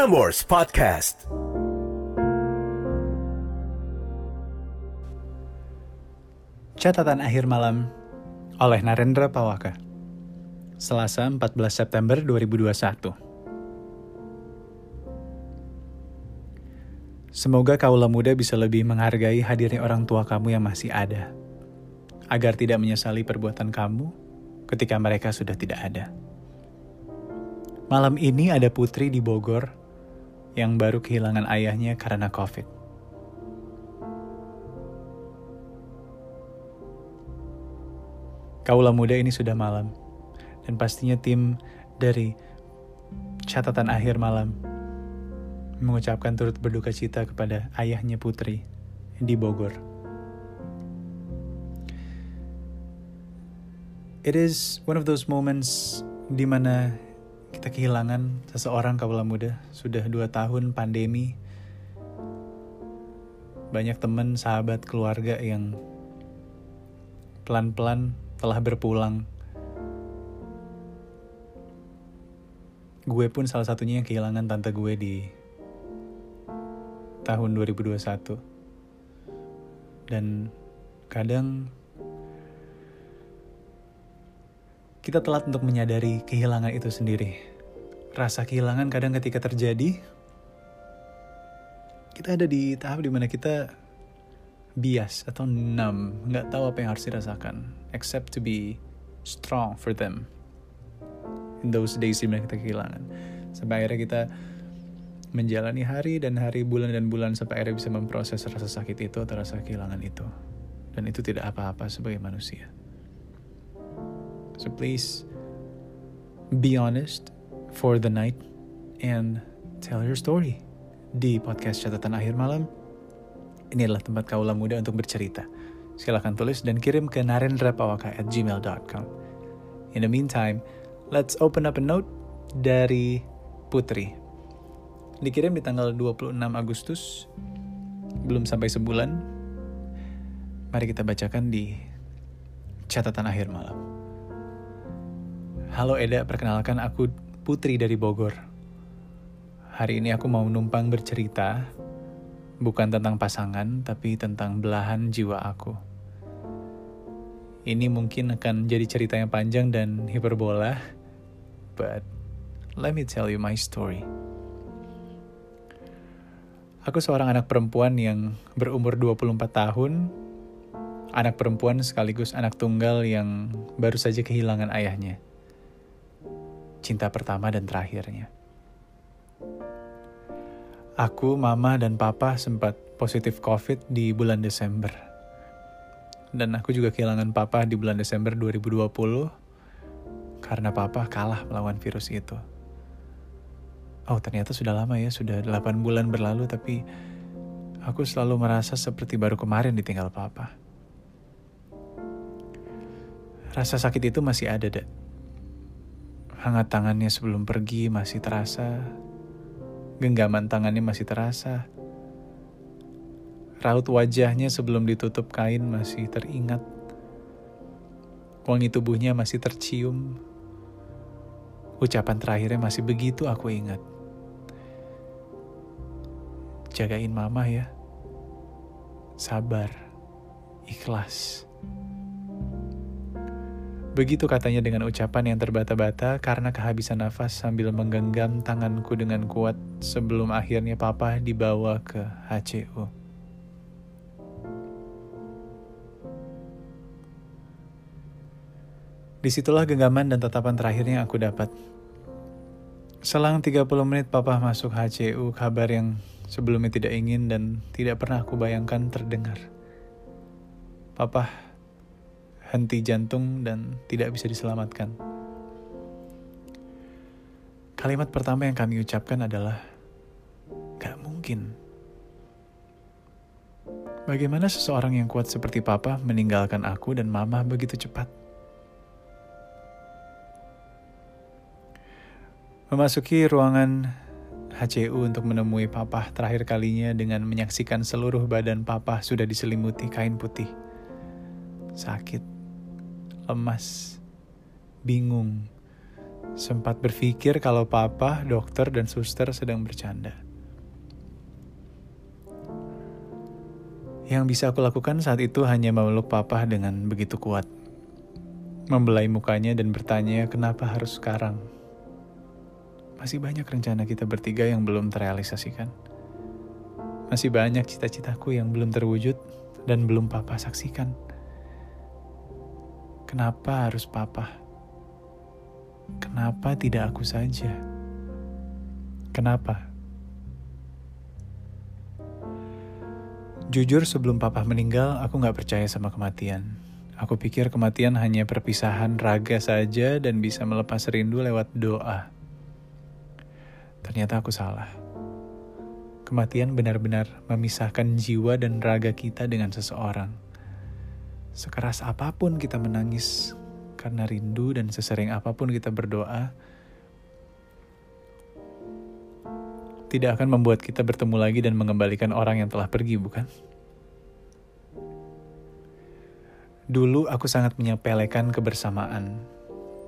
Prambors Podcast. Catatan akhir malam oleh Narendra Pawaka. Selasa 14 September 2021. Semoga kaulah muda bisa lebih menghargai hadirnya orang tua kamu yang masih ada, agar tidak menyesali perbuatan kamu ketika mereka sudah tidak ada. Malam ini ada putri di Bogor yang baru kehilangan ayahnya karena COVID. Kaulah muda ini sudah malam, dan pastinya tim dari catatan akhir malam mengucapkan turut berduka cita kepada ayahnya Putri di Bogor. It is one of those moments di mana kita kehilangan seseorang kaulah muda. Sudah dua tahun pandemi, banyak teman, sahabat, keluarga yang pelan-pelan telah berpulang. Gue pun salah satunya yang kehilangan tante gue di tahun 2021. Dan kadang kita telat untuk menyadari kehilangan itu sendiri. Rasa kehilangan kadang ketika terjadi, kita ada di tahap di mana kita bias atau numb, nggak tahu apa yang harus dirasakan, except to be strong for them. In those days di mana kita kehilangan. Sampai akhirnya kita menjalani hari dan hari, bulan dan bulan sampai akhirnya bisa memproses rasa sakit itu atau rasa kehilangan itu. Dan itu tidak apa-apa sebagai manusia. So please be honest for the night and tell your story di podcast catatan akhir malam ini adalah tempat kaulah muda untuk bercerita. Silahkan tulis dan kirim ke narendrapawaka at gmail.com. In the meantime, let's open up a note dari Putri. Dikirim di tanggal 26 Agustus, belum sampai sebulan. Mari kita bacakan di catatan akhir malam. Halo Eda, perkenalkan aku Putri dari Bogor. Hari ini aku mau numpang bercerita Bukan tentang pasangan, tapi tentang belahan jiwa aku. Ini mungkin akan jadi cerita yang panjang dan hiperbola, but let me tell you my story. Aku seorang anak perempuan yang berumur 24 tahun, anak perempuan sekaligus anak tunggal yang baru saja kehilangan ayahnya. Cinta pertama dan terakhirnya. Aku, mama, dan papa sempat positif COVID di bulan Desember. Dan aku juga kehilangan papa di bulan Desember 2020 karena papa kalah melawan virus itu. Oh ternyata sudah lama ya, sudah 8 bulan berlalu tapi aku selalu merasa seperti baru kemarin ditinggal papa. Rasa sakit itu masih ada, dek. Hangat tangannya sebelum pergi masih terasa, Genggaman tangannya masih terasa. Raut wajahnya sebelum ditutup kain masih teringat. Wangi tubuhnya masih tercium. Ucapan terakhirnya masih begitu aku ingat. Jagain mama ya. Sabar. Ikhlas. Begitu katanya dengan ucapan yang terbata-bata karena kehabisan nafas sambil menggenggam tanganku dengan kuat sebelum akhirnya papa dibawa ke HCU. Di situlah genggaman dan tatapan terakhirnya aku dapat. Selang 30 menit papa masuk HCU, kabar yang sebelumnya tidak ingin dan tidak pernah aku bayangkan terdengar. Papa henti jantung dan tidak bisa diselamatkan. Kalimat pertama yang kami ucapkan adalah, "Gak mungkin." Bagaimana seseorang yang kuat seperti Papa meninggalkan aku dan Mama begitu cepat? Memasuki ruangan HCU untuk menemui Papa terakhir kalinya dengan menyaksikan seluruh badan Papa sudah diselimuti kain putih. Sakit lemas, bingung, Sempat berpikir kalau papa, dokter, dan suster sedang bercanda. Yang bisa aku lakukan saat itu hanya memeluk papa dengan begitu kuat. Membelai mukanya dan bertanya kenapa harus sekarang. Masih banyak rencana kita bertiga yang belum terrealisasikan. Masih banyak cita-citaku yang belum terwujud dan belum papa saksikan. Kenapa harus papa? Kenapa tidak aku saja? Kenapa? Jujur sebelum papa meninggal, aku gak percaya sama kematian. Aku pikir kematian hanya perpisahan raga saja dan bisa melepas rindu lewat doa. Ternyata aku salah. Kematian benar-benar memisahkan jiwa dan raga kita dengan seseorang. Sekeras apa pun kita menangis karena rindu dan sesering apa pun kita berdoa, tidak akan membuat kita bertemu lagi dan mengembalikan orang yang telah pergi, bukan? Dulu aku sangat menyepelekan kebersamaan.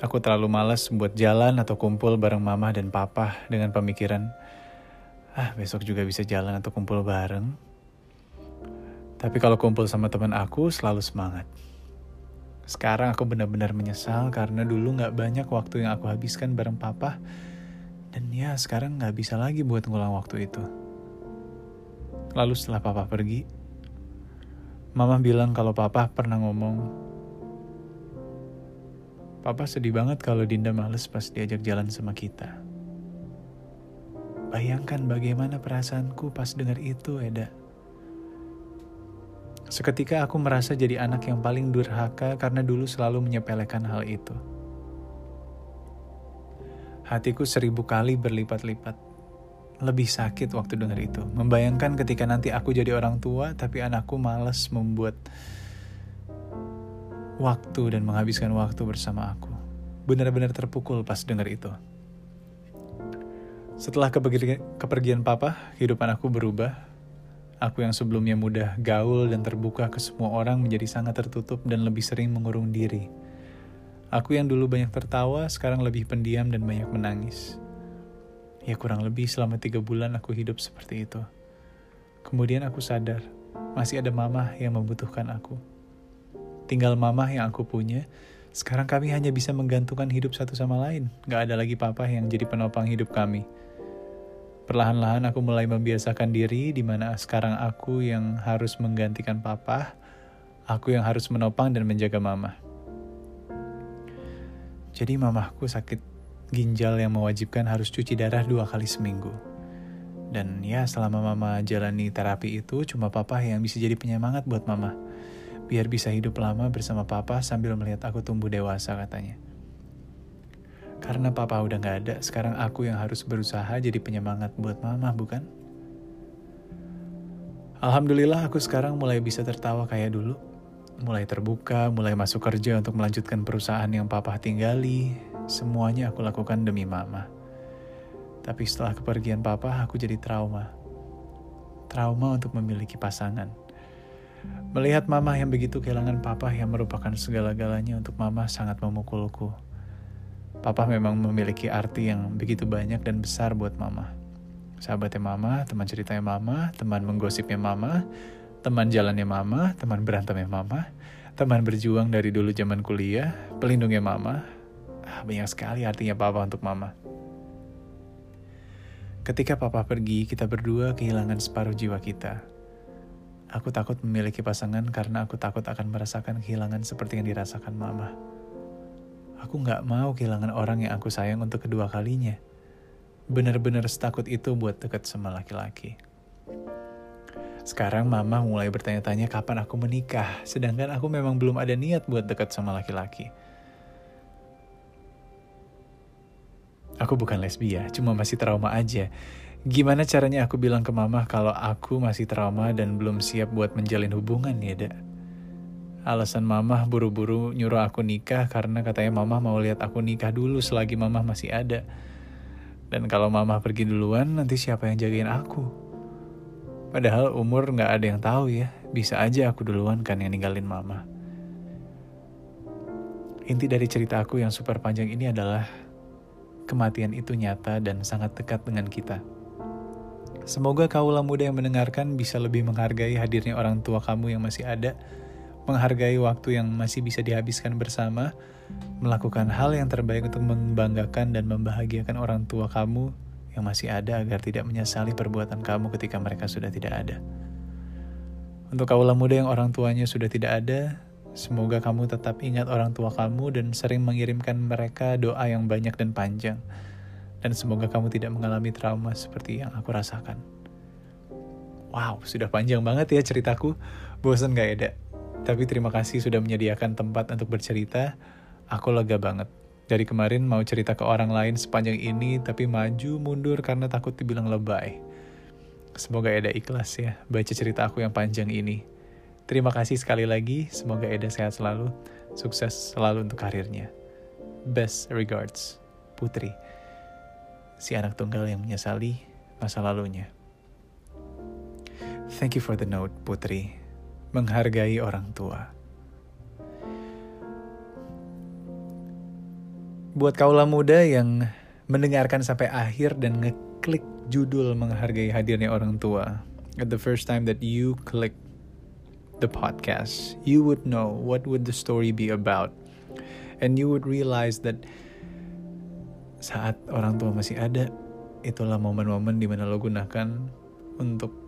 Aku terlalu malas buat jalan atau kumpul bareng mama dan papa dengan pemikiran, ah besok juga bisa jalan atau kumpul bareng. Tapi kalau kumpul sama teman aku selalu semangat. Sekarang aku benar-benar menyesal karena dulu gak banyak waktu yang aku habiskan bareng papa. Dan ya sekarang gak bisa lagi buat ngulang waktu itu. Lalu setelah papa pergi, mama bilang kalau papa pernah ngomong, Papa sedih banget kalau Dinda males pas diajak jalan sama kita. Bayangkan bagaimana perasaanku pas dengar itu, Eda. Seketika aku merasa jadi anak yang paling durhaka karena dulu selalu menyepelekan hal itu. Hatiku seribu kali berlipat-lipat. Lebih sakit waktu dengar itu. Membayangkan ketika nanti aku jadi orang tua, tapi anakku males membuat waktu dan menghabiskan waktu bersama aku. Benar-benar terpukul pas dengar itu. Setelah kepergian papa, kehidupan aku berubah Aku yang sebelumnya mudah gaul dan terbuka ke semua orang menjadi sangat tertutup dan lebih sering mengurung diri. Aku yang dulu banyak tertawa, sekarang lebih pendiam dan banyak menangis. Ya kurang lebih selama tiga bulan aku hidup seperti itu. Kemudian aku sadar, masih ada mama yang membutuhkan aku. Tinggal mama yang aku punya, sekarang kami hanya bisa menggantungkan hidup satu sama lain. Gak ada lagi papa yang jadi penopang hidup kami. Perlahan-lahan aku mulai membiasakan diri di mana sekarang aku yang harus menggantikan papa, aku yang harus menopang dan menjaga mama. Jadi mamahku sakit ginjal yang mewajibkan harus cuci darah dua kali seminggu. Dan ya selama mama jalani terapi itu cuma papa yang bisa jadi penyemangat buat mama. Biar bisa hidup lama bersama papa sambil melihat aku tumbuh dewasa katanya. Karena papa udah gak ada, sekarang aku yang harus berusaha jadi penyemangat buat mama, bukan? Alhamdulillah aku sekarang mulai bisa tertawa kayak dulu. Mulai terbuka, mulai masuk kerja untuk melanjutkan perusahaan yang papa tinggali. Semuanya aku lakukan demi mama. Tapi setelah kepergian papa, aku jadi trauma. Trauma untuk memiliki pasangan. Melihat mama yang begitu kehilangan papa yang merupakan segala-galanya untuk mama sangat memukulku. Papa memang memiliki arti yang begitu banyak dan besar buat mama. Sahabatnya mama, teman ceritanya mama, teman menggosipnya mama, teman jalannya mama, teman berantemnya mama, teman berjuang dari dulu zaman kuliah, pelindungnya mama. Ah, banyak sekali artinya papa untuk mama. Ketika papa pergi, kita berdua kehilangan separuh jiwa kita. Aku takut memiliki pasangan karena aku takut akan merasakan kehilangan seperti yang dirasakan mama. Aku gak mau kehilangan orang yang aku sayang untuk kedua kalinya. Benar-benar setakut itu buat deket sama laki-laki. Sekarang mama mulai bertanya-tanya kapan aku menikah, sedangkan aku memang belum ada niat buat deket sama laki-laki. Aku bukan lesbia, cuma masih trauma aja. Gimana caranya aku bilang ke mama kalau aku masih trauma dan belum siap buat menjalin hubungan ya, Dak? Alasan mama buru-buru nyuruh aku nikah karena katanya mama mau lihat aku nikah dulu selagi mama masih ada. Dan kalau mama pergi duluan, nanti siapa yang jagain aku? Padahal umur gak ada yang tahu ya, bisa aja aku duluan kan yang ninggalin mama. Inti dari cerita aku yang super panjang ini adalah kematian itu nyata dan sangat dekat dengan kita. Semoga kaulah muda yang mendengarkan bisa lebih menghargai hadirnya orang tua kamu yang masih ada, menghargai waktu yang masih bisa dihabiskan bersama, melakukan hal yang terbaik untuk membanggakan dan membahagiakan orang tua kamu yang masih ada agar tidak menyesali perbuatan kamu ketika mereka sudah tidak ada. Untuk kaulah muda yang orang tuanya sudah tidak ada, semoga kamu tetap ingat orang tua kamu dan sering mengirimkan mereka doa yang banyak dan panjang dan semoga kamu tidak mengalami trauma seperti yang aku rasakan. Wow, sudah panjang banget ya ceritaku. Bosan gak ada? Tapi terima kasih sudah menyediakan tempat untuk bercerita. Aku lega banget. Dari kemarin mau cerita ke orang lain sepanjang ini, tapi maju mundur karena takut dibilang lebay. Semoga Eda ikhlas ya baca cerita aku yang panjang ini. Terima kasih sekali lagi, semoga Eda sehat selalu, sukses selalu untuk karirnya. Best regards, Putri si anak tunggal yang menyesali masa lalunya. Thank you for the note, Putri. Menghargai orang tua. Buat kaulah muda yang mendengarkan sampai akhir dan ngeklik judul menghargai hadirnya orang tua. At the first time that you click the podcast, you would know what would the story be about. And you would realize that saat orang tua masih ada, itulah momen-momen di mana lo gunakan untuk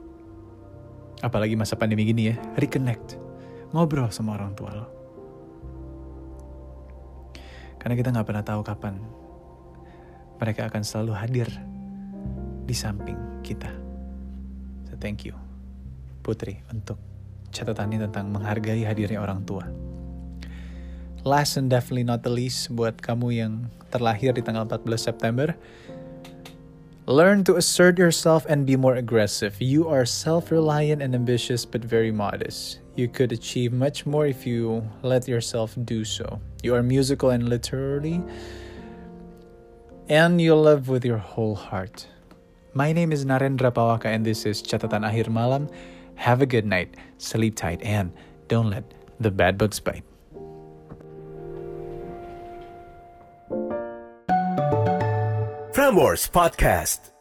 apalagi masa pandemi gini ya, reconnect, ngobrol sama orang tua lo. Karena kita nggak pernah tahu kapan mereka akan selalu hadir di samping kita. So thank you, Putri, untuk catatannya tentang menghargai hadirnya orang tua. Last and definitely not the least, buat kamu yang terlahir di tanggal 14 September. Learn to assert yourself and be more aggressive. You are self reliant and ambitious, but very modest. You could achieve much more if you let yourself do so. You are musical and literary, and you love with your whole heart. My name is Narendra Pawaka, and this is Catatan Akhir Malam. Have a good night, sleep tight, and don't let the bad bugs bite. Prambors Podcast.